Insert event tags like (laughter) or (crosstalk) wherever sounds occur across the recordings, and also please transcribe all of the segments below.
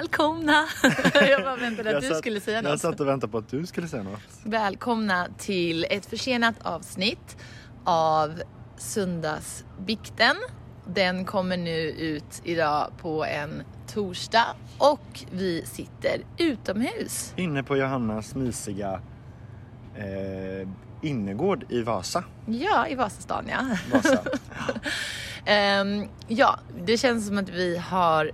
Välkomna! (laughs) jag bara väntade att Jag du satt- skulle säga Jag något. satt och väntade på att du skulle säga något. Välkomna till ett försenat avsnitt av Söndagsbikten. Den kommer nu ut idag på en torsdag och vi sitter utomhus. Inne på Johannas mysiga eh, innergård i Vasa. Ja, i Vasastan ja. Vasa. (laughs) Ehm, ja, det känns som att vi har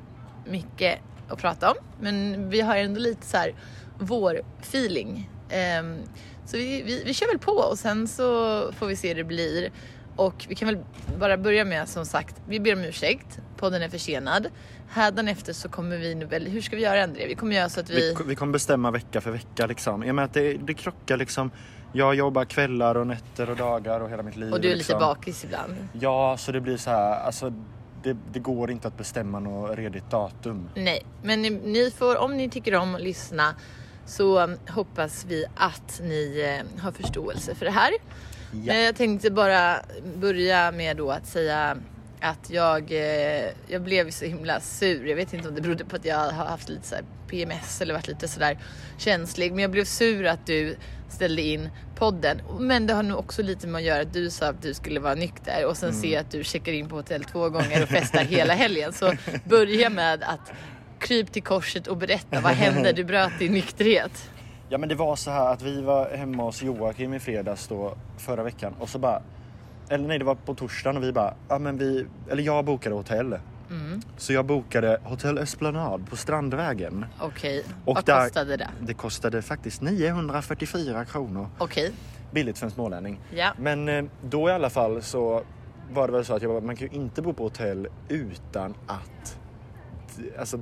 mycket att prata om, men vi har ändå lite så här vår-feeling. Ehm, så vi, vi, vi kör väl på och sen så får vi se hur det blir. Och vi kan väl bara börja med som sagt, vi ber om ursäkt. Podden är försenad. Hädanefter så kommer vi nu väl, hur ska vi göra André? Vi kommer göra så att vi... Vi, vi kommer bestämma vecka för vecka liksom. Jag menar att det, det krockar liksom. Jag jobbar kvällar och nätter och dagar och hela mitt liv. Och du är lite liksom. bakis ibland. Ja, så det blir så här. Alltså, det, det går inte att bestämma något redigt datum. Nej, men ni, ni får, om ni tycker om att lyssna så um, hoppas vi att ni eh, har förståelse för det här. Ja. Jag tänkte bara börja med då att säga att jag, eh, jag blev så himla sur. Jag vet inte om det berodde på att jag har haft lite så här PMS eller varit lite sådär känslig. Men jag blev sur att du ställde in podden. Men det har nog också lite med att göra att du sa att du skulle vara nykter och sen ser jag att du checkar in på hotell två gånger och festar hela helgen. Så börja med att kryp till korset och berätta vad hände? Du bröt din nykterhet. Ja men det var så här att vi var hemma hos Joakim i fredags då förra veckan och så bara eller nej det var på torsdagen och vi bara ja men vi eller jag bokade hotell. Mm. Så jag bokade hotell Esplanad på Strandvägen. Okej, Och vad där- kostade det? Det kostade faktiskt 944 kronor. Okej, Billigt för en smålänning. ja. Men eh, då i alla fall så var det väl så att jag bara, man kan ju inte bo på hotell utan att alltså,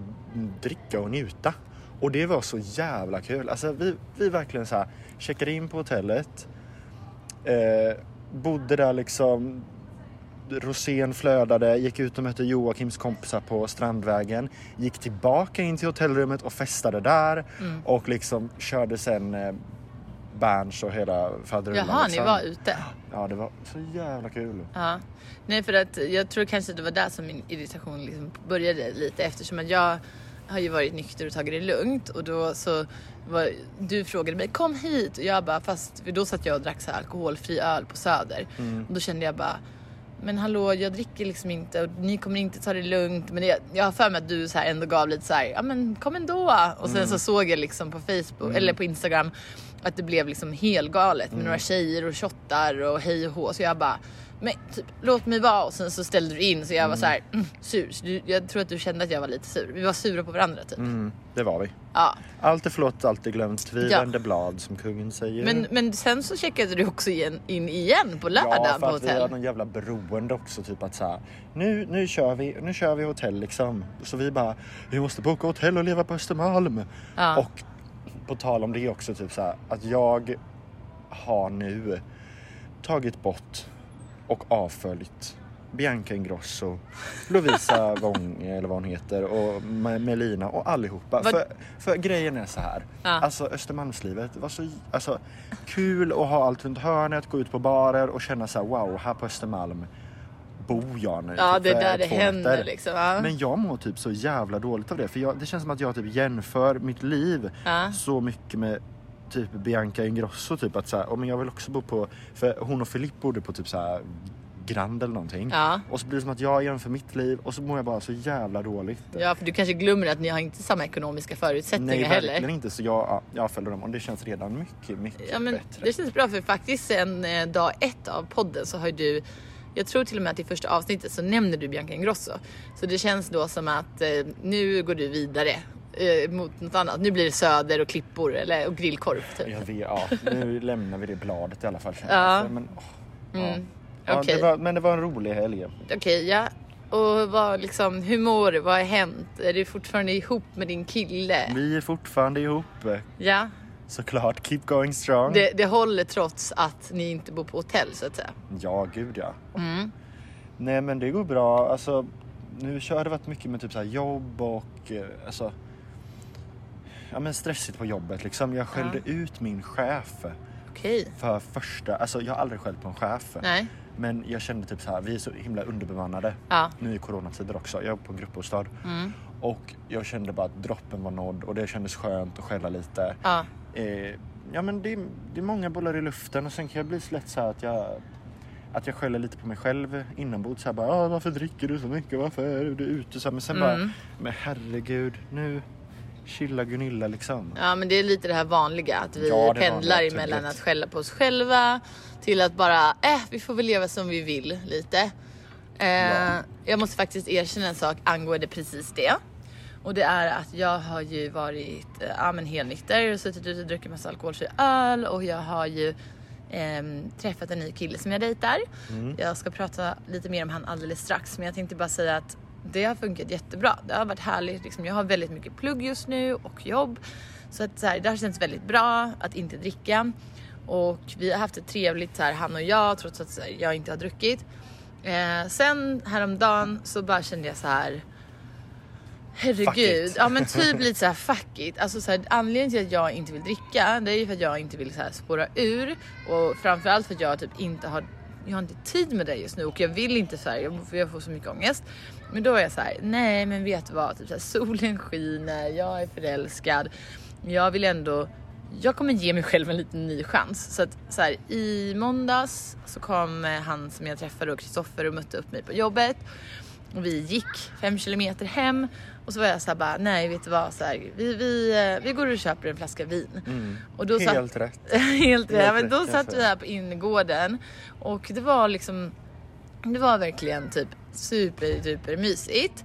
dricka och njuta. Och det var så jävla kul. Alltså vi, vi verkligen så här checkade in på hotellet. Eh, bodde där liksom. Rosén flödade, gick ut och mötte Joakims kompisar på Strandvägen. Gick tillbaka in till hotellrummet och festade där. Mm. Och liksom körde sen eh, Berns och hela faderullan. Jaha, ni liksom. var ute? Ja, det var så jävla kul. Ja. Nej, för att jag tror kanske det var där som min irritation liksom började lite eftersom att jag har ju varit nykter och tagit det lugnt och då så var, du frågade mig kom hit och jag bara fast då satt jag och drack så alkoholfri öl på Söder och då kände jag bara men hallå jag dricker liksom inte. Och ni kommer inte ta det lugnt. Men det, jag har för mig att du så här ändå gav lite så här ja men kom ändå. Och sen så såg jag liksom på Facebook eller på Instagram att det blev liksom helgalet med några tjejer och shottar och hej och hå. Så jag bara men typ, låt mig vara och sen så ställde du in så jag var så här mm, sur. Så du, jag tror att du kände att jag var lite sur. Vi var sura på varandra typ. Mm, det var vi. Ja. Allt är förlåt, allt är glömt. Vi Ja. vänder blad som kungen säger. Men, men sen så checkade du också igen, in igen på lördag ja, på för att vi har hotell. någon jävla beroende också. Typ att så här, nu, nu, kör vi, nu kör vi hotell liksom. Så vi bara, vi måste boka hotell och leva på Östermalm. Ja. Och på tal om det också, typ så här, att jag har nu tagit bort och avföljt Bianca Ingrosso, Lovisa (laughs) Wong eller vad hon heter och Me- Melina och allihopa. Vad- För, för grejen är så här. Ja. Alltså Östermalmslivet var så alltså, kul att ha allt runt hörnet, gå ut på barer och känna så här: wow, här på Östermalm bor jag nu. Ja, typ, det är där det händer liksom. Ja. Men jag mår typ så jävla dåligt av det. För jag, det känns som att jag typ jämför mitt liv Ja. så mycket med typ Bianca Ingrosso. Typ att så här, oh, men jag vill också bo på, för hon och Filip bodde på typ så här Grand eller någonting. Ja. Och så blir det som att jag jämför mitt liv och så mår jag bara så jävla dåligt. ja, för du kanske glömmer att ni har inte samma ekonomiska förutsättningar Nej heller. verkligen inte så jag, ja, jag följer dem och det känns redan mycket, mycket Ja, men bättre. det känns bra för faktiskt sen eh, dag ett av podden så har du jag tror till och med att i första avsnittet så nämner du Bianca Ingrosso. Så det känns då som att eh, nu går du vidare eh, mot något annat. Nu blir det söder och klippor eller och grillkorv. Typ. Jag vet, ja, nu lämnar vi det bladet i alla fall. Ja. För, Men, ja. Mm. Ja, Okej. det var, men det var en rolig helg. Okej, ja. Och vad liksom, hur mår du? Vad har hänt? Är du fortfarande ihop med din kille? Vi är fortfarande ihop. Ja, Såklart, keep going strong. det, det håller trots att ni inte bor på hotell så att säga. Ja, gud ja. Mm. Nej men det går bra. Alltså, nu kör det varit mycket med typ så jobb och eh, alltså, ja, men stressigt på jobbet liksom. Jag skällde ut min chef Okej. för första, alltså jag har aldrig skällt på en chef. Nej. Men jag kände typ så här, vi är så himla underbemannade. Ja. Nu i coronatider också. Jag är på en gruppbostad. Mm. Och jag kände bara att droppen var nådd och det kändes skönt att skälla lite. Ja. Eh, ja men det, det är många bollar i luften och sen kan jag bli så lätt så här att jag att jag skäller lite på mig själv inombords. Så här bara, "Ah, varför dricker du så mycket? Varför är du ute? Så här, men sen bara, Mm. men herregud, nu chilla Gunilla liksom. Ja men det är lite det här vanliga att vi Ja, pendlar vanligt, emellan tydligt. att skälla på oss själva till att bara, äh, vi får väl leva som vi vill lite. Eh, Ja. Jag måste faktiskt erkänna en sak angående precis det. Och det är att jag har ju varit eh, ja, men helnykter och suttit ute och druckit massa alkoholfri öl och jag har ju ehm, träffat en ny kille som jag dejtar. Mm. Jag ska prata lite mer om han alldeles strax men jag tänkte bara säga att det har funkat jättebra. Det har varit härligt. Liksom, jag har väldigt mycket plugg just nu och jobb. Så att så här, det har känts väldigt bra att inte dricka. Och vi har haft det trevligt så här, han och jag trots att här, jag inte har druckit. Eh, sen häromdagen så bara kände jag så här. Herregud, ja men typ (laughs) lite så här fuck it. Alltså så här, anledningen till att jag inte vill dricka det är ju för att jag inte vill så här spåra ur och framförallt för att jag typ inte har jag har inte tid med det just nu och jag vill inte så här, jag, jag får så mycket ångest. Men då är jag så här, nej men vet du vad, typ så här, solen skiner, jag är förälskad. Jag vill ändå, jag kommer ge mig själv en liten ny chans. Så att så här, i måndags så kom han som jag träffade och Kristoffer och mötte upp mig på jobbet. Och vi gick fem kilometer hem och så var jag så här bara, nej vet du vad, så här, vi, vi, eh, vi går och köper en flaska vin. Mm. Och då satt- Helt rätt. (laughs) Helt rätt. Men då rätt, satt vi här på innergården och det var liksom, det var verkligen typ super duper mysigt.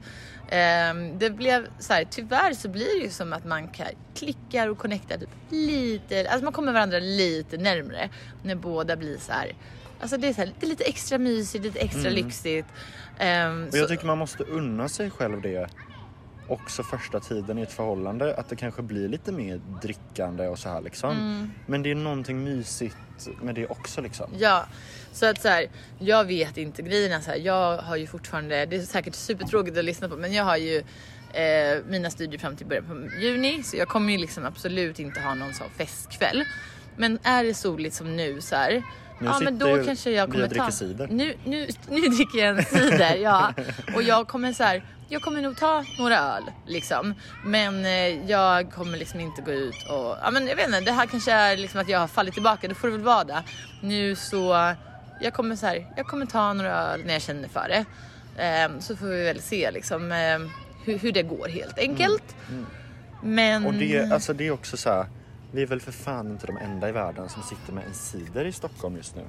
Ehm, det blev så här, tyvärr så blir det ju som att man kan, klickar och connectar typ lite, alltså man kommer varandra lite närmre när båda blir så här. Alltså det är, så här, det är lite extra mysigt, lite extra lyxigt. Ehm, Mm. Och så- jag tycker man måste unna sig själv det också första tiden i ett förhållande. Att det kanske blir lite mer drickande och så här liksom. Mm. Men det är någonting mysigt med det också liksom. Ja, så att så här, jag vet inte grejerna så här, Jag har ju fortfarande, det är säkert supertråkigt att lyssna på, men jag har ju eh, mina studier fram till början på juni, så jag kommer ju liksom absolut inte ha någon sån festkväll. Men är det soligt som nu så här, Nu ja men då ju kanske jag kommer ta... cider. Nu, nu, nu dricker jag en cider, ja. Och jag kommer så här, jag kommer nog ta några öl liksom. Men eh, jag kommer liksom inte gå ut och, ja men jag vet inte, det här kanske är liksom att jag har fallit tillbaka, då får det väl vara det. Nu så, jag kommer så här, jag kommer ta några öl när jag känner för det. Ehm, så får vi väl se liksom ehm, hur, hur det går helt enkelt. Men... Mm, Och det, alltså det är också så här. Vi är väl för fan inte de enda i världen som sitter med en cider i Stockholm just nu.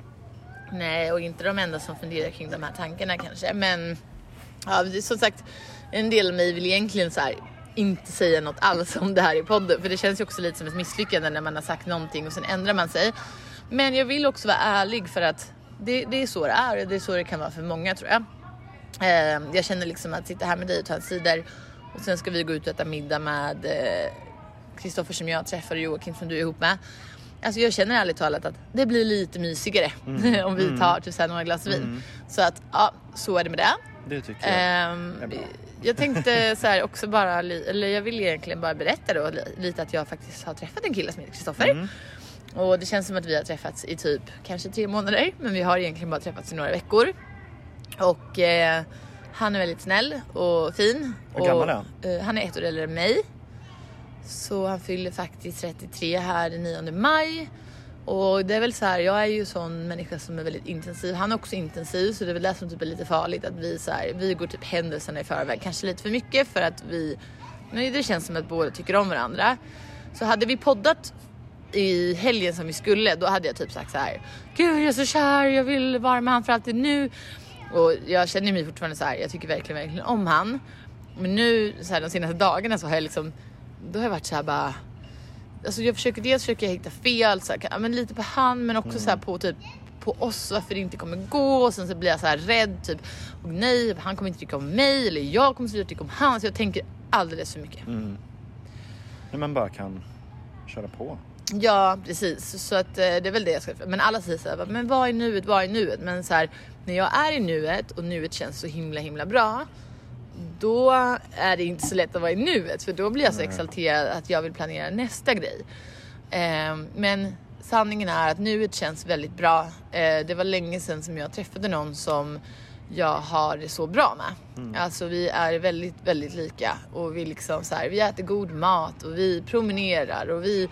Nej, och inte de enda som funderar kring de här tankarna kanske. Men ja, som sagt, en del av mig vill egentligen så här, inte säga något alls om det här i podden. För det känns ju också lite som ett misslyckande när man har sagt någonting och sen ändrar man sig. Men jag vill också vara ärlig för att det, det är så det är och det är så det kan vara för många tror jag. Eh, jag känner liksom att sitta här med dig och ta en cider och sen ska vi gå ut och äta middag med eh, Kristoffer som jag träffar och Joakim som du är ihop med. Alltså jag känner ärligt talat att det blir lite mysigare (laughs) om vi tar typ så några glas vin. Så att ja, så är det med det. Det tycker jag. Ehm, är bra. jag tänkte (laughs) så här också bara, eller jag vill egentligen bara berätta då li- lite att jag faktiskt har träffat en kille som heter Kristoffer. Mm. Och det känns som att vi har träffats i typ kanske tre månader, men vi har egentligen bara träffats i några veckor. Och eh, han är väldigt snäll och fin. Hur och, gammal är han? eh, han är ett år äldre än mig. Så han fyller faktiskt 33 här den 9 maj. Och det är väl så här, jag är ju sån människa som är väldigt intensiv. Han är också intensiv så det är väl det som typ är lite farligt att vi så här, vi går typ händelserna i förväg. Kanske lite för mycket för att vi, men det känns som att båda tycker om varandra. Så hade vi poddat i helgen som vi skulle, då hade jag typ sagt så här. Gud jag är så kär, jag vill vara med han för alltid nu. Och jag känner mig fortfarande så här, jag tycker verkligen, verkligen om han. Men nu så här, de senaste dagarna så har jag liksom, då har jag varit så här bara. Alltså jag försöker dels försöker jag hitta fel, så här, men lite på han men också så här på typ på oss varför det inte kommer gå och sen så blir jag så här rädd typ och nej han kommer inte tycka om mig eller jag kommer sluta tycka om han så jag tänker alldeles för mycket. Mm. När man bara kan köra på. Ja precis så att eh, det är väl det jag ska Men alla säger så här, men vad är nuet, vad är nuet? Men så här, när jag är i nuet och nuet känns så himla himla bra. Då är det inte så lätt att vara i nuet för då blir jag så exalterad att jag vill planera nästa grej. Eh, men sanningen är att nuet känns väldigt bra. Eh, det var länge sedan som jag träffade någon som jag har det så bra med. Mm. Alltså vi är väldigt, väldigt lika och vi liksom så här, vi äter god mat och vi promenerar och vi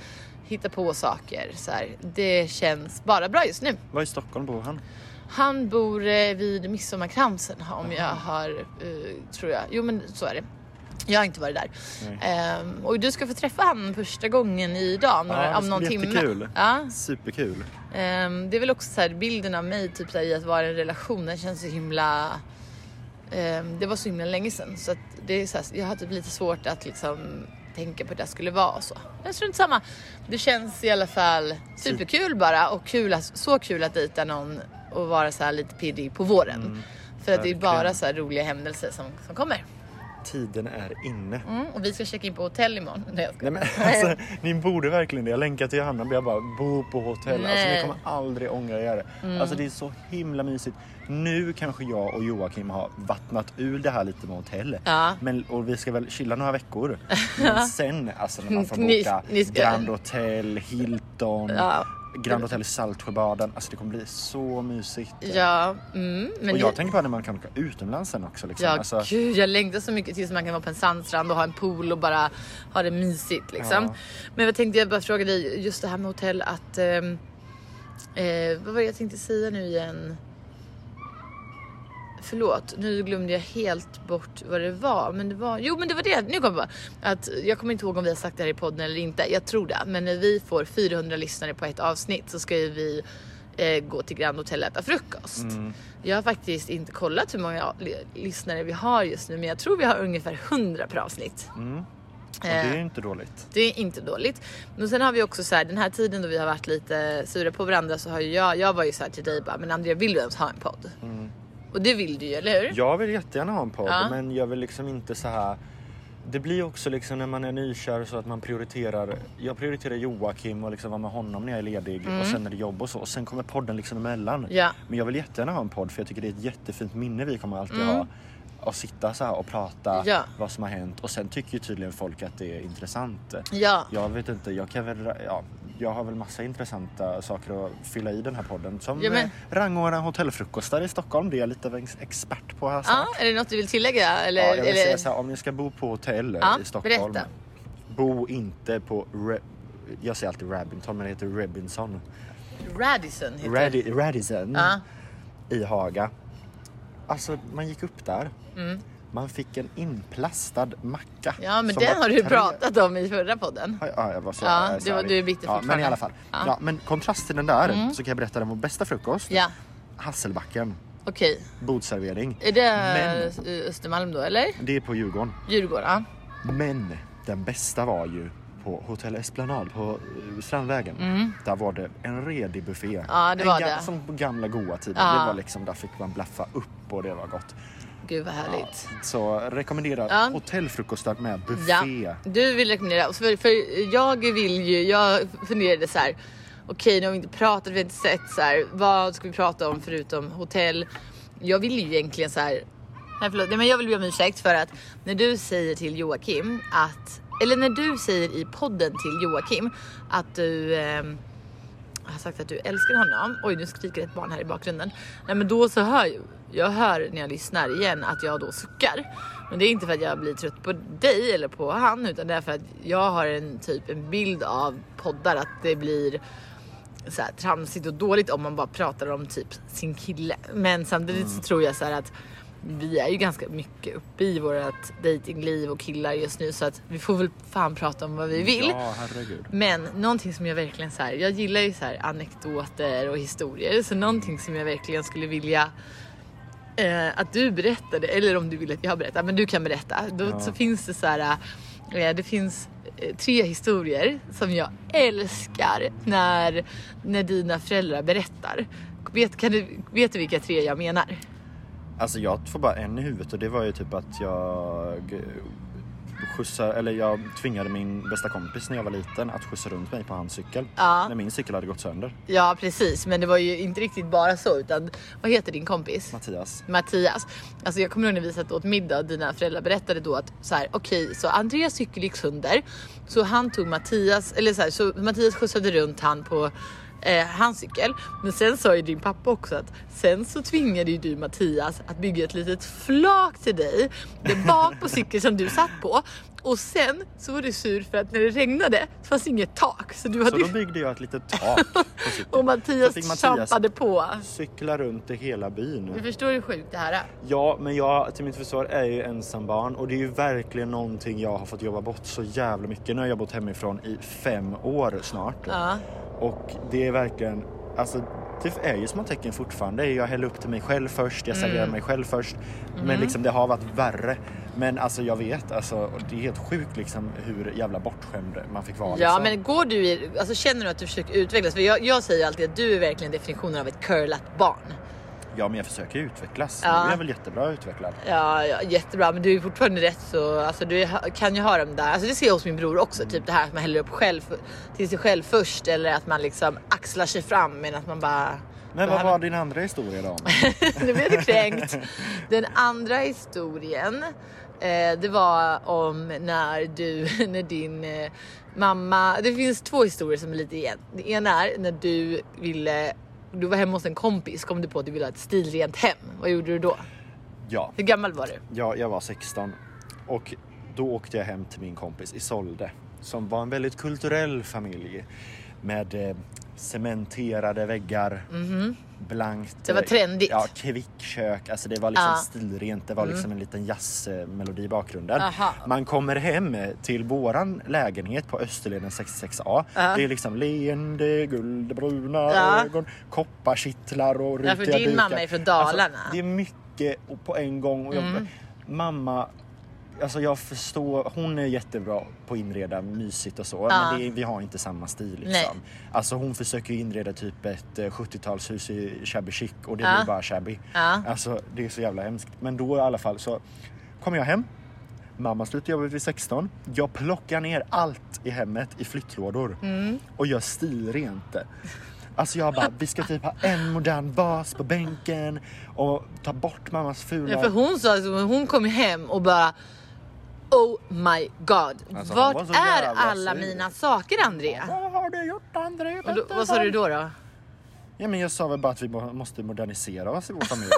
hittar på saker. Så här. Det känns bara bra just nu. Var i Stockholm bor han? Han bor eh, vid Midsommarkransen om jag har, eh, tror jag. Jo men så är det. Jag har inte varit där. Ehm, och du ska få träffa han första gången idag, några, Ja, om någon timme. jättekul. Ja, Superkul. Ehm, det är väl också så här, bilden av mig typ så här, i att vara i en relation, den känns så himla... ehm, det var så himla länge sedan så det är så här, jag har typ lite svårt att liksom tänka på att det skulle vara och så. Men strunt samma. Det känns i alla fall superkul bara och kul att, så kul att dejta någon och vara så här lite pirrig på våren. För att det är bara så roliga händelser som, som kommer. Tiden är inne. Mm, och vi ska checka in på hotell imorgon. (laughs) Nej, jag. Nej, men, alltså, ni borde verkligen det. Jag länkar till Johanna och jag bara bo på hotell. Alltså, ni Nej. kommer aldrig ångra er. Alltså det är så himla mysigt. Nu kanske jag och Joakim har vattnat ur det här lite med hotell. Ja. Men, och vi ska väl chilla några veckor. (laughs) Men sen alltså när man får Ni- boka ni ska- Grand Hotel, Hilton, Ja. Grand Hotel i Saltsjöbaden. Alltså det kommer bli så mysigt. Ja, mm, men och ni- jag tänker på när man kan åka utomlands sen också. Liksom. Ja alltså, gud, jag längtar så mycket tills man kan vara på en sandstrand och ha en pool och bara ha det mysigt liksom. Ja. Men vad tänkte jag bara fråga dig, just det här med hotell att... ehm, eh, vad var det jag tänkte säga nu igen? Förlåt, nu glömde jag helt bort vad det var. Men det var, jo men det var det, nu kom jag på. Att jag kommer inte ihåg om vi har sagt det här i podden eller inte. Jag tror det. Men när vi får 400 lyssnare på ett avsnitt så ska ju vi eh, gå till Grand Hotel och äta frukost. Mm. Jag har faktiskt inte kollat hur många lyssnare vi har just nu men jag tror vi har ungefär 100 per avsnitt. mm. och det Eh, är inte dåligt. det är inte dåligt. Men sen har vi också så här, den här tiden då vi har varit lite sura på varandra så har ju jag, jag var ju så här till dig bara, men Andrea vill du ens ha en podd? Och det vill du ju, eller hur? Jag vill jättegärna ha en podd Ja. men jag vill liksom inte så här. Det blir också liksom när man är nykär så att man prioriterar. Jag prioriterar Joakim och liksom vara med honom när jag är ledig och sen är det jobb och så och sen kommer podden liksom emellan. Mm. Ja. Men jag vill jättegärna ha en podd för jag tycker det är ett jättefint minne vi kommer alltid Mm. ha. Att sitta så här och prata Ja. vad som har hänt och sen tycker ju tydligen folk att det är intressant. Ja. Jag vet inte, jag kan väl, ja, jag har väl massa intressanta saker att fylla i den här podden. Som Ja, men- eh, rangordna hotellfrukostar i Stockholm, det är jag lite av en expert på här Ja, snart. är det något du vill tillägga? Eller, Ja, jag vill eller... säga så här, om ni ska bo på hotell Ja, i Stockholm. berätta. Bo inte på, Re- jag säger alltid Rabinton men det heter Robinson. Radisson heter det. Radi- Radisson Ja. i Haga. Alltså man gick upp där. Mm. Man fick en inplastad macka. Ja men den har du tre- pratat om i förra podden. Ja, Ja, jag var så, Ja, du du är bitter ja, Men i alla fall. Ja. Mm. Ja. men kontrast till den där så kan jag berätta den vår bästa frukost. Ja, Hasselbacken. okej. Bordservering. Är det Men- eh, Östermalm då eller? Det är på Djurgården. Djurgården? Ja. Men den bästa var ju på Hotell Esplanad på eh, Strandvägen. Där var det en redig buffé. Mm. Ja, det en var det. Som på gamla goa tider. Ja. Det var liksom, där fick man blaffa upp och det var gott. Gud vad härligt. Så rekommenderar Ja. hotellfrukostar med buffé. Ja, du vill rekommendera. För, för jag vill ju, jag funderade så här. Okej, nu har vi inte pratat, vi har inte sett så här. Vad ska vi prata om förutom hotell? Jag vill ju egentligen så här. Nej, förlåt, nej, men jag vill be om ursäkt för att när du säger till Joakim att, eller när du säger i podden till Joakim att du ehm, har sagt att du älskar honom. Oj, nu skriker ett barn här i bakgrunden. Nej, men då så hör jag, jag hör när jag lyssnar igen att jag då suckar. Men det är inte för att jag blir trött på dig eller på han, utan det är för att jag har en typ en bild av poddar att det blir så här tramsigt och dåligt om man bara pratar om typ sin kille. Men samtidigt så tror jag så här att vi är ju ganska mycket uppe i vårt datingliv och killar just nu så att vi får väl fan prata om vad vi vill. Ja, herregud. Men någonting som jag verkligen så här, jag gillar ju så här anekdoter och historier, så någonting som jag verkligen skulle vilja eh, att du berättade, eller om du vill att jag berättar, men du kan berätta. Då Ja. så finns det så här, eh, det finns eh, tre historier som jag älskar när, när dina föräldrar berättar. Vet, kan du, vet du vilka tre jag menar? Alltså jag får bara en i huvudet och det var ju typ att jag skjutsar, eller jag tvingade min bästa kompis när jag var liten att skjutsa runt mig på hans cykel. Ja. När min cykel hade gått sönder. Ja precis, men det var ju inte riktigt bara så utan vad heter din kompis? Mattias. Mattias. Alltså jag kommer ihåg när vi satt åt middag och dina föräldrar berättade då att så här, okej, så Andreas cykel gick sönder. Så han tog Mattias, eller så, här, så Mattias skjutsade runt han på eh, hans cykel. Men sen sa ju din pappa också att sen så tvingade ju du Mattias att bygga ett litet flak till dig där bak på cykeln som du satt på. Och sen så var du sur för att när det regnade så fanns inget tak. Så du Så hade då byggde jag ett litet tak (laughs) på cykeln. och Mattias, Så trampade på. Cykla runt i hela byn. Du förstår hur sjukt det här är? Ja, men jag till mitt försvar är ju ensam barn och det är ju verkligen någonting jag har fått jobba bort så jävla mycket. Nu har jag bott hemifrån i fem år snart. Ja. Och det är verkligen, alltså det är ju små tecken fortfarande. Jag häller upp till mig själv först, jag Mm. serverar mig själv först. Men liksom det har varit värre. Men alltså jag vet, alltså, det är helt sjukt liksom hur jävla bortskämd man fick vara. Ja liksom. men går du i, alltså känner du att du försöker utvecklas? För jag, jag säger alltid att du är verkligen definitionen av ett curlat barn. Ja, men jag försöker utvecklas. Ja. Nu är jag väl jättebra utvecklad. Ja, ja jättebra men du är fortfarande rätt så, alltså du kan ju ha dem där, alltså det ser jag hos min bror också, typ det här att man häller upp själv till sig själv först eller att man liksom axlar sig fram men att man bara Men vad var din andra historia då? (laughs) nu blev du kränkt. Den andra historien, eh, det var om när du, (laughs) när din eh, mamma, det finns två historier som är lite igen. Det ena är när du ville, du var hemma hos en kompis, kom du på att du ville ha ett stilrent hem. Vad gjorde du då? Ja, Hur gammal var du? Ja, jag var 16 och då åkte jag hem till min kompis Isolde som var en väldigt kulturell familj med eh, cementerade väggar, blankt. Mhm. Det var eh, trendigt. Ja, kvickkök. Alltså det var liksom Ja. stilrent. Det var liksom en liten jazzmelodi i bakgrunden. Aha. Man kommer hem till våran lägenhet på Österleden 66A. Ja. Det är liksom leende, guldbruna Ja. ögon, kopparkittlar och Ja, för rutiga din dukar. mamma är från Dalarna. Alltså, det är mycket på en gång. Och jag, Mm. Mamma, alltså jag förstår, hon är jättebra på att inreda mysigt och så. Ja. Men det, är- vi har inte samma stil Nej. liksom. Alltså hon försöker inreda typ ett eh, 70-talshus i shabby chic och det Ja. blir bara shabby. Ja. Alltså det är så jävla hemskt. Men då i alla fall så kommer jag hem. Mamma slutar jobba vid 16. Jag plockar ner allt i hemmet i flyttlådor Mm. och gör stilrent. Alltså jag bara, vi ska typ ha en modern vas på bänken och ta bort mammas fula... Ja, för hon sa, alltså, hon kom hem och bara Oh my god, Alltså, vart är alla sur. mina saker Andrea? Vad har du gjort André? Och då, vad sa du då? då? Ja, men jag sa väl bara att vi må- måste modernisera oss i vår familj.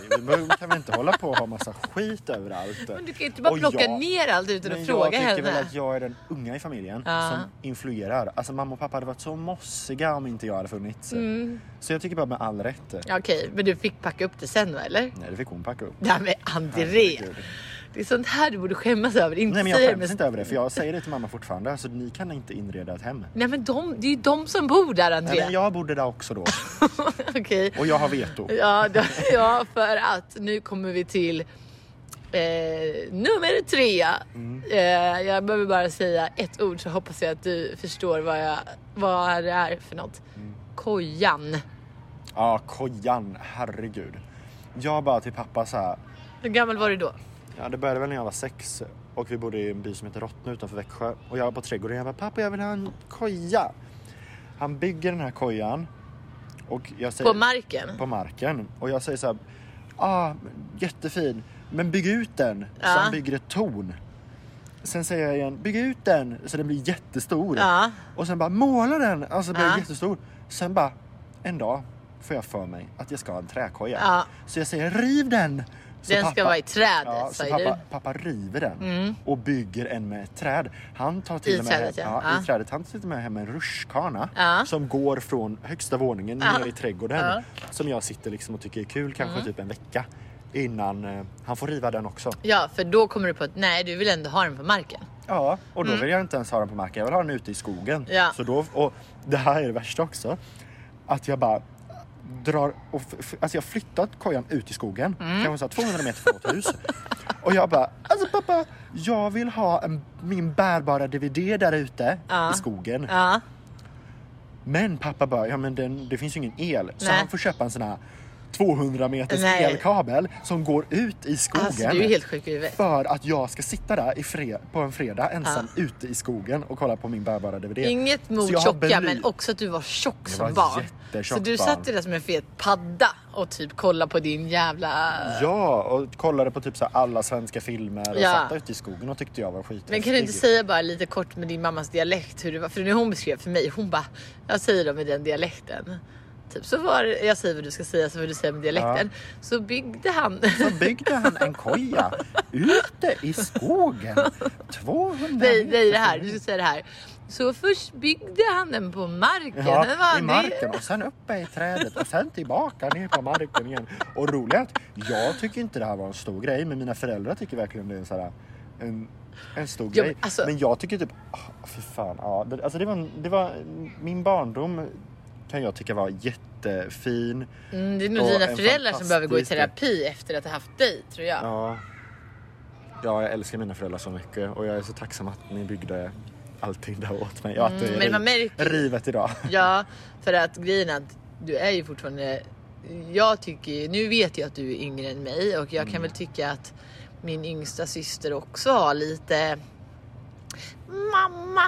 Vi kan väl inte hålla på och ha massa skit överallt. Men du kan ju inte bara Och plocka jag- ner allt utan att jag fråga tycker henne. väl att jag är den unga i familjen Ja. som influerar. Alltså mamma och pappa hade varit så mossiga om inte jag hade funnits. Mm. Så jag tycker bara med all rätt. Okej, men du fick packa upp det sen va, eller? Nej, det fick hon packa upp. Nej men André, Herregud. Det är sånt här du borde skämmas över. Inte Nej men jag säga skäms med- inte över det för jag säger det till mamma fortfarande. Alltså ni kan inte inreda ett hem. Nej men de, det är ju de som bor där Nej, André. men jag bodde där också då (laughs) Okej. och jag har veto. Ja, då, ja, för att nu kommer vi till eh, nummer tre. Mm. Eh, jag behöver bara säga ett ord så hoppas jag att du förstår vad, jag, vad det är för något. Mm. Kojan. Ja, kojan, herregud. Jag bara till pappa så här. Hur gammal var du då? Ja, det började väl när jag var sex och vi bodde i en by som heter Rottne utanför Växjö och jag var på trädgården. Jag bara, pappa jag vill ha en koja. Han bygger den här kojan och jag säger På marken? på marken och jag säger så här, ah, jättefin, men bygg ut den. Ja. Så han bygger ett torn. Sen säger jag igen, bygg ut den så den blir jättestor. Ja. Och sen bara måla den, alltså blir Ja. den jättestor. Sen bara, en dag får jag för mig att jag ska ha en träkoja. Ja. Så jag säger, riv den! Den ska vara i trädet, ja, så pappa, du. Mm. pappa river den och bygger en med träd. Han tar till I med, trädet, ja. ja. I trädet. Han tar till med hem en rutschkana som går från högsta våningen ner i trädgården. Som jag sitter liksom och tycker är kul, kanske Mm. typ en vecka. Innan eh, han får riva den också. Ja, för då kommer du på att nej, du vill ändå ha den på marken. Ja, och då vill jag inte ens ha den på marken. Jag vill ha den ute i skogen. Mm. Ja. Så då, och det här är det värsta också. Att jag bara drar och alltså jag har flyttat kojan ut i skogen. Mm. Kanske så här 200 meter från vårt hus. och jag bara, alltså pappa, jag vill ha en, min bärbara DVD där ute Ja. i skogen. Ja, Men pappa bara, ja men den, det finns ju ingen el. Så Nej. han får köpa en sån här 200 meters Nej. elkabel som går ut i skogen. Alltså du är helt sjuk i huvudet. För att jag ska sitta där i fred, på en fredag ensam ute i skogen och kolla på min bärbara DVD. Inget mot tjocka men också att du var tjock som var barn. Så du satt ju där som en fet padda och typ kollade på din jävla... Ja, och kollade på typ så alla svenska filmer och Ja. satt ute i skogen och tyckte jag var skithäftig. Men kan du inte säga bara lite kort med din mammas dialekt hur det var? För när hon beskrev för mig, hon bara, jag säger det med den dialekten. Typ så var det, jag säger vad du ska säga så får du säga med dialekten. Så byggde han. Så byggde han en koja ute i skogen. (laughs) 200 nej, nej det här, du ska säga det här. Så först byggde han den på marken. Ja, i marken och sen uppe i trädet och sen tillbaka ner på marken igen. Och roligt jag tycker inte det här var en stor grej men mina föräldrar tycker verkligen det är en, så här, en, en stor Ja, grej. men alltså- Men jag tycker typ, oh, för fan, ja, det, alltså det var, det var, min barndom kan jag tycka var jättefin. Mm, det är nog dina föräldrar som behöver gå i terapi efter att ha haft dig tror jag. Ja. ja, jag älskar mina föräldrar så mycket och jag är så tacksam att ni byggde allting där åt mig. Ja, att det Mm, men man märker- rivet idag. (laughs) Ja, för att grejen är att du är ju fortfarande... Jag tycker, nu vet jag att du är yngre än mig och jag kan väl tycka att min yngsta syster också har lite mamma.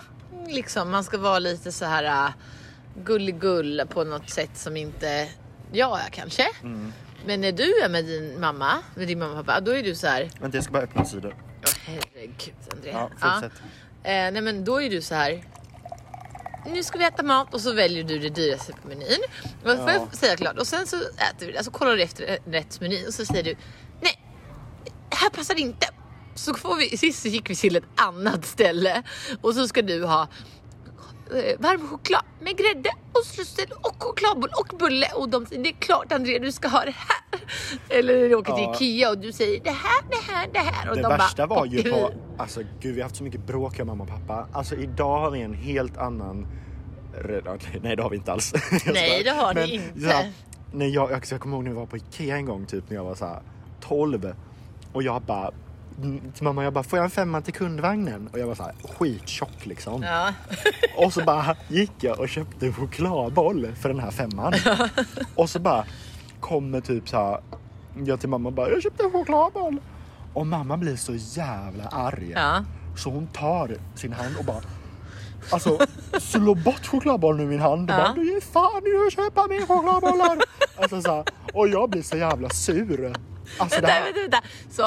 Liksom, man ska vara lite så här gulligull på något sätt som inte jag är kanske. Men när du är med din mamma, med din mamma och pappa, då är du så här. Vänta, jag ska bara öppna sidor. Åh herregud André. Ja, fortsätt. Eh, nej men då är du så här. Nu ska vi äta mat och så väljer du det dyraste på menyn. Och får Ja. jag säga klart. Och sen så äter vi det. Så kollar du efter rättsmenyn och så säger du nej, här passar det inte. Så får vi, sist så gick vi till ett annat ställe och så ska du ha eh, varm choklad med grädde och strössel och chokladboll och bulle och de säger det är klart André du ska ha det här. (laughs) Eller när du åker Ja. till Ikea och du säger det här, det här, det här. Och Det de värsta bara, var ju "Okej." på, alltså gud vi har haft så mycket bråk jag mamma och pappa. Alltså idag har vi en helt annan, re- okej, nej det har vi inte alls. (laughs) Jag Nej, skojar. det har ni inte. så här, när jag, jag, jag kommer ihåg när vi var på Ikea en gång typ när jag var så här 12 och jag bara till mamma jag bara får jag en femma till kundvagnen? Och jag var så här skittjock liksom. Ja. (laughs) Och så bara gick jag och köpte en chokladboll för den här femman. Och så bara kommer typ så här. Jag till mamma och bara jag köpte en chokladboll. Och mamma blir så jävla arg. ja. Så hon tar sin hand och bara Alltså slår bort chokladbollen ur min hand och Ja. bara du ger fan i att köpa mer chokladbollar. Alltså så här, och jag blir så jävla sur. Alltså det Vänta, här, vänta, vänta. Så,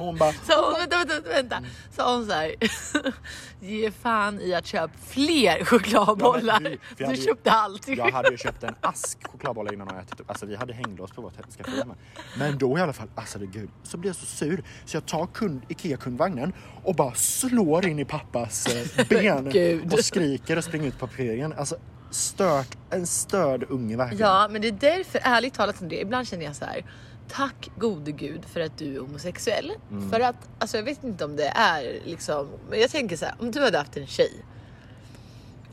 (laughs) hon bara så, vänta, vänta, vänta. Sa hon så här. (laughs) Ge fan i att köpa fler (laughs) chokladbollar. Ja, du- jag du ju- köpte allt. Jag hade ju köpt en ask chokladbollar innan och ätit upp. Alltså vi hade hänglås på vårt skafferi. Men då i alla fall, alltså det gud, så blir jag så sur så jag tar kund, Ikea kundvagnen och bara slår in i pappas eh, ben och skriker och springer ut på parkeringen. Alltså stört, en störd unge verkligen. Ja, men det är därför, ärligt talat André, ibland känner jag så här. Tack gode gud för att du är homosexuell. Mm. För att, alltså jag vet inte om det är liksom, men jag tänker så här, om du hade haft en tjej.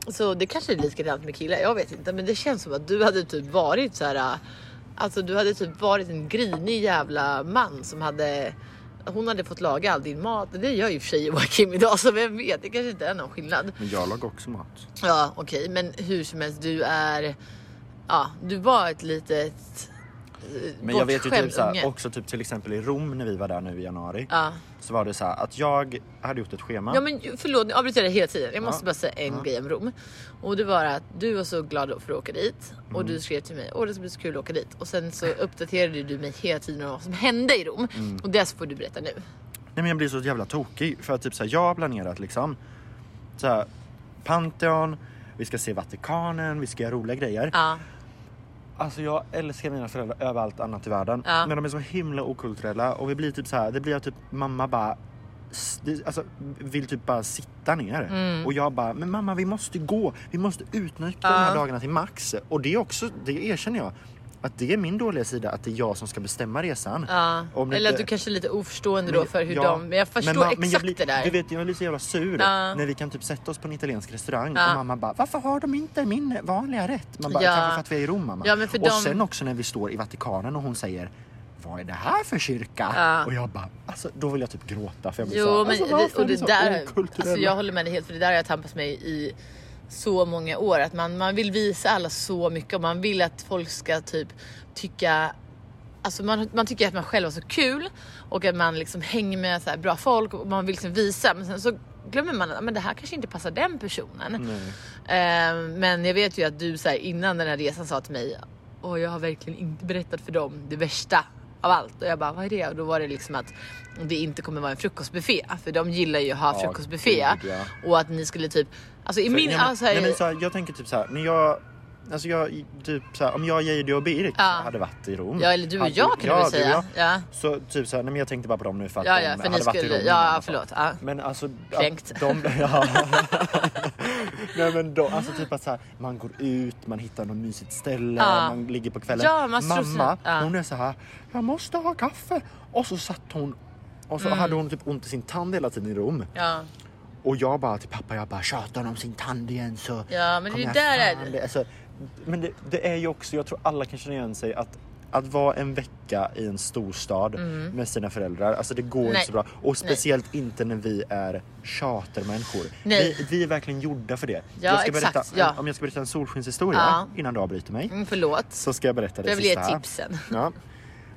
Så det kanske är likadant med killar, jag vet inte. Men det känns som att du hade typ varit så här. Alltså du hade typ varit en grinig jävla man som hade hon hade fått laga all din mat. Det gör ju för sig Joakim idag så vem vet, det kanske inte är någon skillnad. Men jag lagar också mat. Ja okej, men hur som helst, du är... Ja, du var ett litet... Men jag vet ju typ så här, unge. också typ till exempel i Rom när vi var där nu i januari. Ja. Så var det så här att jag hade gjort ett schema. ja men förlåt, nu avbryter jag hela tiden. Jag måste Ja. bara säga en Ja. grej om Rom. Och det var att du var så glad för att åka dit. Och Mm. du skrev till mig, åh det ska bli så kul att åka dit. Och sen så uppdaterade du mig hela tiden om vad som hände i Rom. Mm. Och det får du berätta nu. Nej men jag blir så jävla tokig för att typ så här, jag har planerat liksom så här, Pantheon, vi ska se Vatikanen, vi ska göra roliga grejer. Ja. Alltså jag älskar mina föräldrar över allt annat i världen. Ja. Men de är så himla okulturella och vi blir typ så här, det blir att typ mamma bara Alltså, vill typ bara sitta ner. Mm. Och jag bara, men mamma vi måste gå. Vi måste utnyttja de här Ja. dagarna till max. Och det är också, det erkänner jag. Att det är min dåliga sida att det är jag som ska bestämma resan. Ja. Det Eller att inte- du kanske är lite oförstående då för hur ja, de... Men jag förstår ma- exakt jag blir, det där. Du vet, jag blir så jävla sur Ja. när vi kan typ sätta oss på en italiensk restaurang och mamma bara Varför har de inte min vanliga rätt? Man bara, Ja. kanske för att vi är i Rom mamma. Men och de- sen också när vi står i Vatikanen och hon säger Vad är det här för kyrka? Ja. Och jag bara, alltså då vill jag typ gråta för jag blir Jo så men alltså, det, och det så där, alltså jag håller med dig helt för det där har jag tampats med i så många år. Att man, man vill visa alla så mycket och man vill att folk ska typ tycka Alltså man, man tycker att man själv har så kul och att man liksom hänger med så bra folk och man vill liksom visa men sen så glömmer man att men det här kanske inte passar den personen. Eh, men jag vet ju att du så här, innan den här resan sa till mig och jag har verkligen inte berättat för dem det värsta av allt och jag bara vad är det? Och då var det liksom att det inte kommer vara en frukostbuffé för de gillar ju att ha Ja, frukostbuffé gud, ja. och att ni skulle typ alltså i För- min nej, men, alltså, nej, men så här, jag tänker typ så här, när jag Alltså jag, typ så här, om jag, Jade och Birk Ja. hade varit i Rom. Ja eller du och hade- jag kan ja, du du säga. jag. Ja. Så typ så här, nej, men jag tänkte bara på dem nu för att Ja, de ja, för hade varit i Rom ja fall. förlåt. Ja. Men alltså... att Kränkt. De, (laughs) ja. (laughs) Nej men då, alltså typ att så här, man går ut, man hittar något mysigt ställe, Ja. man ligger på kvällen. Ja, man strosar- Mamma, ja. hon är så här, jag måste ha kaffe. Och så satt hon och så hade hon typ ont i sin tand hela tiden i Rom. Ja. Och jag bara till pappa, jag bara tjatar om sin tand igen så Ja, men det kommer är jag där är fan det. det. Alltså, men det, det är ju också, jag tror alla kan känna igen sig att att vara en vecka i en storstad med sina föräldrar, alltså det går Mm. Nej. inte så bra. Och speciellt inte när vi är chartermänniskor. Nej. Vi, vi är verkligen gjorda för det. Ja, jag ska exakt, berätta, ja. Om jag ska berätta en solskenshistoria Ja. innan du avbryter mig. Mm, förlåt. Så ska jag berätta det ge sista här. tips sen. (laughs) Ja.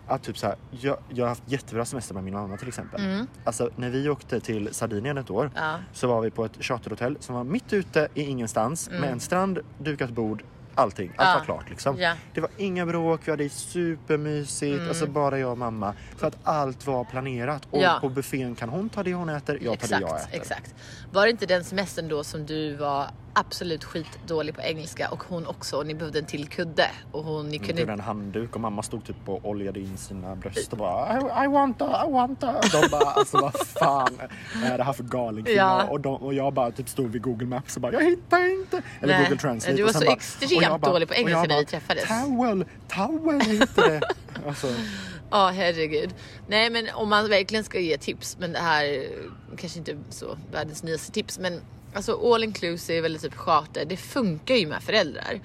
Att typ så här, jag, jag har haft jättebra semester med min mamma till exempel. Alltså när vi åkte till Sardinien ett år Mm. Ja. så var vi på ett charterhotell som var mitt ute i ingenstans med en strand, dukat bord, allting. Allt Mm. Var klart liksom. Ja. Mm. Det var inga bråk, vi hade supermysigt, alltså bara jag och mamma. För att allt var planerat och Ja. på buffén kan hon ta det hon äter, jag tar det jag Exakt, äter. exakt. Var det inte den semestern då som du var absolut skitdålig på engelska och hon också och ni behövde en till kudde och hon, ni Kunde... kunde Typ en handduk och mamma stod typ och oljade in sina bröst och bara I, I want a, I want a. De bara alltså vad fan (laughs) är det här för galning Ja. och, de, och jag bara typ stod vid Google Maps och bara jag hittar inte. Eller Nej. Google Translate. Du var så bara, extremt bara- dålig på engelska när vi träffades. Towel, towel heter det. (laughs) alltså, Ja herregud. Nej men om man verkligen ska ge tips, men det här kanske inte är så världens nyaste tips, men alltså all inclusive eller typ charter, det funkar ju med föräldrar.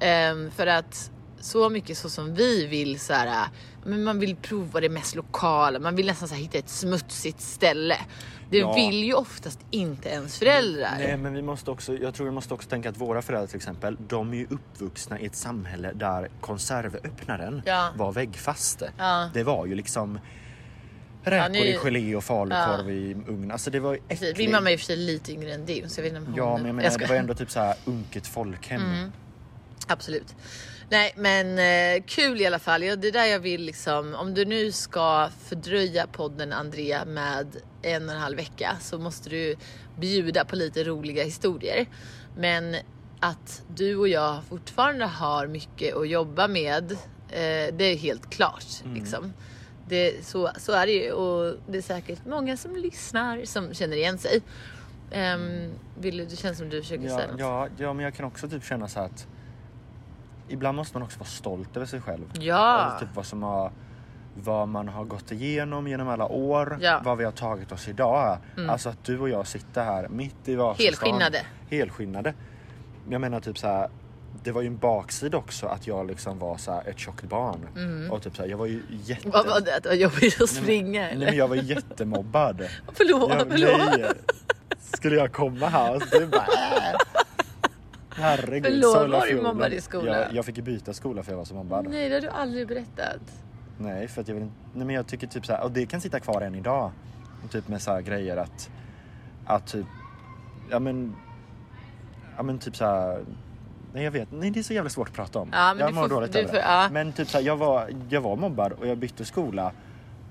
Ehm, för att så mycket så som vi vill så här, men man vill prova det mest lokala, man vill nästan så här, hitta ett smutsigt ställe. Det Ja. vill ju oftast inte ens föräldrar. nej men vi måste också, jag tror vi måste också tänka att våra föräldrar till exempel, de är ju uppvuxna i ett samhälle där konservöppnaren Ja. var väggfast. Ja. Det var ju liksom räkor i gelé och falukorv i ugn. Alltså det var ju äckligt. Min mamma är i och för sig lite yngre än din så jag vet inte om hon... Ja men jag menar det skojar. var ändå typ så här unket folkhem. Mm. Absolut. Nej men eh, kul i alla fall. Ja, det är där jag vill liksom, om du nu ska fördröja podden Andrea med en och en halv vecka så måste du bjuda på lite roliga historier. Men att du och jag fortfarande har mycket att jobba med, eh, det är helt klart. Liksom. Det, så, så är det ju och det är säkert många som lyssnar som känner igen sig. Um, vill du, det känns som du försöker Ja, säga något. ja, ja men jag kan också typ känna så att ibland måste man också vara stolt över sig själv. Ja. Alltså typ vad som har vad man har gått igenom genom alla år, Ja. Mm. vad vi har tagit oss idag. Alltså att du och jag sitter här mitt i Vasastan. Helskinnade. Helskinnade. Jag menar typ så här. Det var ju en baksida också att jag liksom var så här ett tjockt barn. Och typ så här, jag var ju jätte... Mm. Vad var det? Att det var jobbigt att springa Nej, eller? men jag var jättemobbad. (laughs) Förlåt, Jag, förlåt. nej. Skulle jag komma här och så du bara äh. Herregud. Förlåt, var du mobbad i skolan? Jag, jag fick ju byta skola för jag var så mobbad. Nej, det har du aldrig berättat. Nej, för att jag vill inte, nej men jag tycker typ så här, och det kan sitta kvar än idag. Typ med så här grejer att, att typ, ja men, ja men typ så här. Nej jag vet, nej det är så jävla svårt att prata om. Ja, men jag mår dåligt över det. ja. Men typ så här, jag var, jag var mobbad och jag bytte skola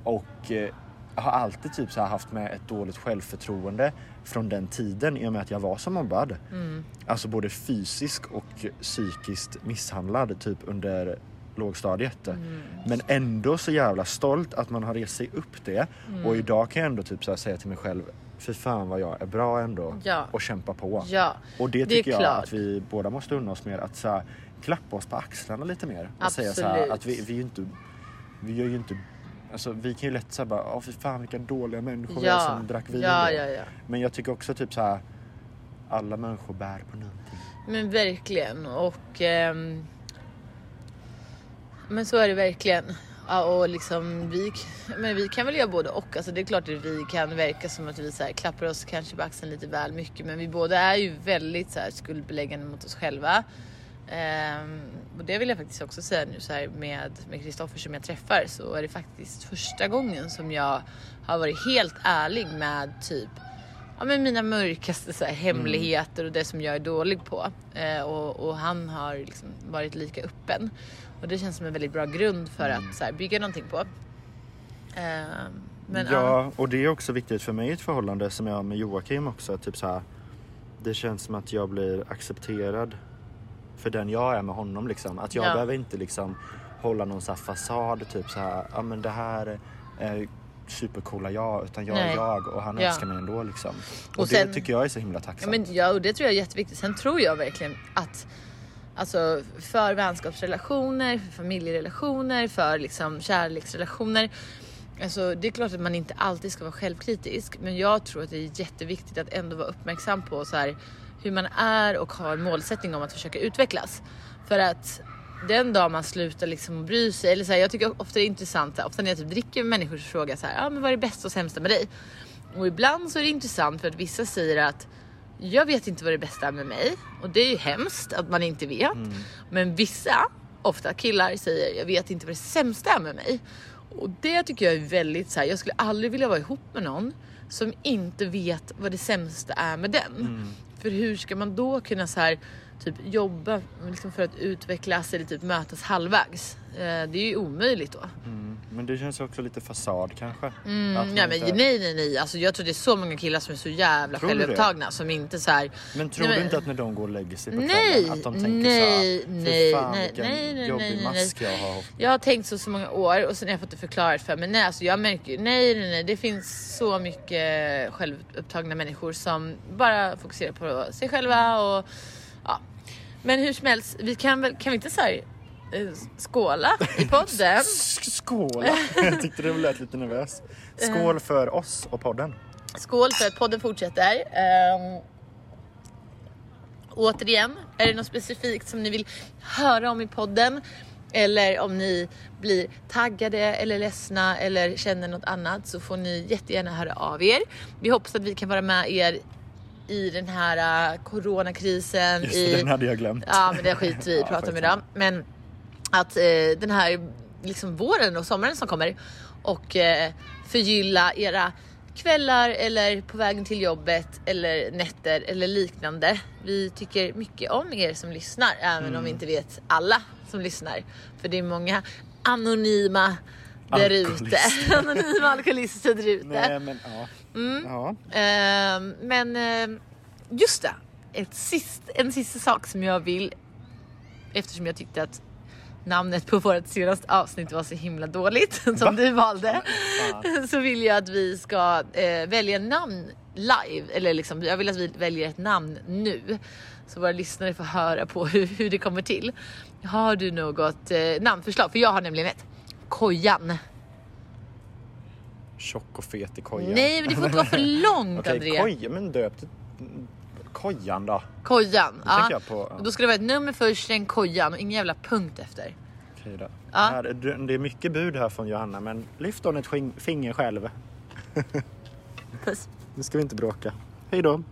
och eh, har alltid typ så haft med ett dåligt självförtroende från den tiden i och med att jag var så mobbad. Mm. Alltså både fysisk och psykiskt misshandlad typ under lågstadiet. Mm. Men ändå så jävla stolt att man har rest sig upp det. Mm. Och idag kan jag ändå typ så säga till mig själv, fy fan vad jag är bra ändå. Ja. Och kämpa på. Ja, Och det det tycker jag klart. att vi båda måste unna oss mer. Att så här, klappa oss på axlarna lite mer. Och säga så här, Absolut. att vi, vi är inte, vi gör ju inte Alltså, vi kan ju lätt säga bara, åh fy fan vilka dåliga människor vi är ja, som drack vin. ja, då." ja, ja. Men jag tycker också typ så här, alla människor bär på någonting. Men verkligen och ehm, men så är det verkligen Ja, och liksom vi, men vi kan väl göra både och. Alltså det är klart att vi kan verka som att vi så här, klappar oss kanske på axeln lite väl mycket. Men vi båda är ju väldigt så här, skuldbeläggande mot oss själva. Ehm, och det vill jag faktiskt också säga nu så här med Kristoffer som jag träffar så är det faktiskt första gången som jag har varit helt ärlig med typ ja, men mina mörkaste så här, hemligheter och det som jag är dålig på. Eh, och, och han har liksom varit lika öppen. Och det känns som en väldigt bra grund för att så här, bygga någonting på. Eh, men, ja, och det är också viktigt för mig i ett förhållande som jag har med Joakim också. Typ så här, det känns som att jag blir accepterad för den jag är med honom liksom. Att jag Ja. behöver inte liksom hålla någon så fasad, typ så här, ja men det här är supercoola jag, utan jag Nej. är jag och han Ja. älskar mig ändå liksom. Och, Och det sen- tycker jag är så himla Ja, tacksamt. men, ja, och det tror jag är jätteviktigt. Sen tror jag verkligen att alltså, för vänskapsrelationer, för familjerelationer, för liksom, kärleksrelationer. Alltså, det är klart att man inte alltid ska vara självkritisk, men jag tror att det är jätteviktigt att ändå vara uppmärksam på så här, hur man är och ha en målsättning om att försöka utvecklas. För att den dag man slutar liksom bry sig, eller så här, jag tycker ofta det är intressant, ofta när jag typ dricker med människor så frågar jag så här, ah, men vad är det bästa och sämsta med dig? Och ibland så är det intressant för att vissa säger att jag vet inte vad det bästa är med mig och det är ju hemskt att man inte vet. Men vissa, ofta killar, säger jag vet inte vad det sämsta är med mig. Och det tycker jag är väldigt så här, jag skulle aldrig vilja vara ihop med någon som inte vet vad det sämsta är med den. För hur ska man då kunna så här, typ jobba liksom för att utvecklas eller typ mötas halvvägs? Eh, det är ju omöjligt då. Mm, men det känns också lite fasad kanske. Mm, ja, men inte- nej, nej, nej. Alltså, jag tror det är så många killar som är så jävla Tror självupptagna som inte så här. Men tror Nej, du inte att när de går och lägger sig på Nej, kvällen att de tänker nej, såhär, nej, fy fan nej, nej, nej, jobbig nej, nej, mask jag har. Jag har tänkt så så många år och sen har jag fått det förklarat för mig. Nej, alltså jag märker ju, nej, nej, nej, det finns så mycket självupptagna människor som bara fokuserar på sig själva och. Men hur som helst, vi kan väl, kan vi inte här, eh, skåla i podden? (laughs) Sk- Skål! (laughs) jag tyckte det lät lite nervös. Skål för oss och podden. Skål för att podden fortsätter. Um, återigen, är det något specifikt som ni vill höra om i podden? Eller om ni blir taggade eller ledsna eller känner något annat så får ni jättegärna höra av er. Vi hoppas att vi kan vara med er i den här uh, coronakrisen. Just i... den hade jag glömt. Ja men det skiter vi i prata om idag. Men att eh, den här liksom våren och sommaren som kommer och eh, förgylla era kvällar eller på vägen till jobbet eller nätter eller liknande. Vi tycker mycket om er som lyssnar även Mm. om vi inte vet alla som lyssnar. För det är många anonyma där ute. (laughs) Anonyma alkoholister där ute. Nej men ja. Mm. ja. Ehm, men ehm, just det, ett sist, en sista sak som jag vill, eftersom jag tyckte att namnet på vårt senaste avsnitt var så himla dåligt (laughs) som Va? du valde. Fan. (laughs) Så vill jag att vi ska eh, välja namn live, eller liksom, jag vill att vi väljer ett namn nu. Så våra lyssnare får höra på hur, hur det kommer till. Har du något eh, namnförslag? För jag har nämligen ett. Kojan. Tjock och fet i kojan. Nej men det får inte vara för (laughs) långt Okej, André. koja, men döp det. Kojan då. Kojan. Då tänker jag på... Och Då ska det vara ett nummer först, sen kojan och ingen jävla punkt efter. Okej då. Ja. Här, det det är mycket bud här från Johanna men lyft då ett finger själv. (laughs) Puss. Nu ska vi inte bråka. Hej då.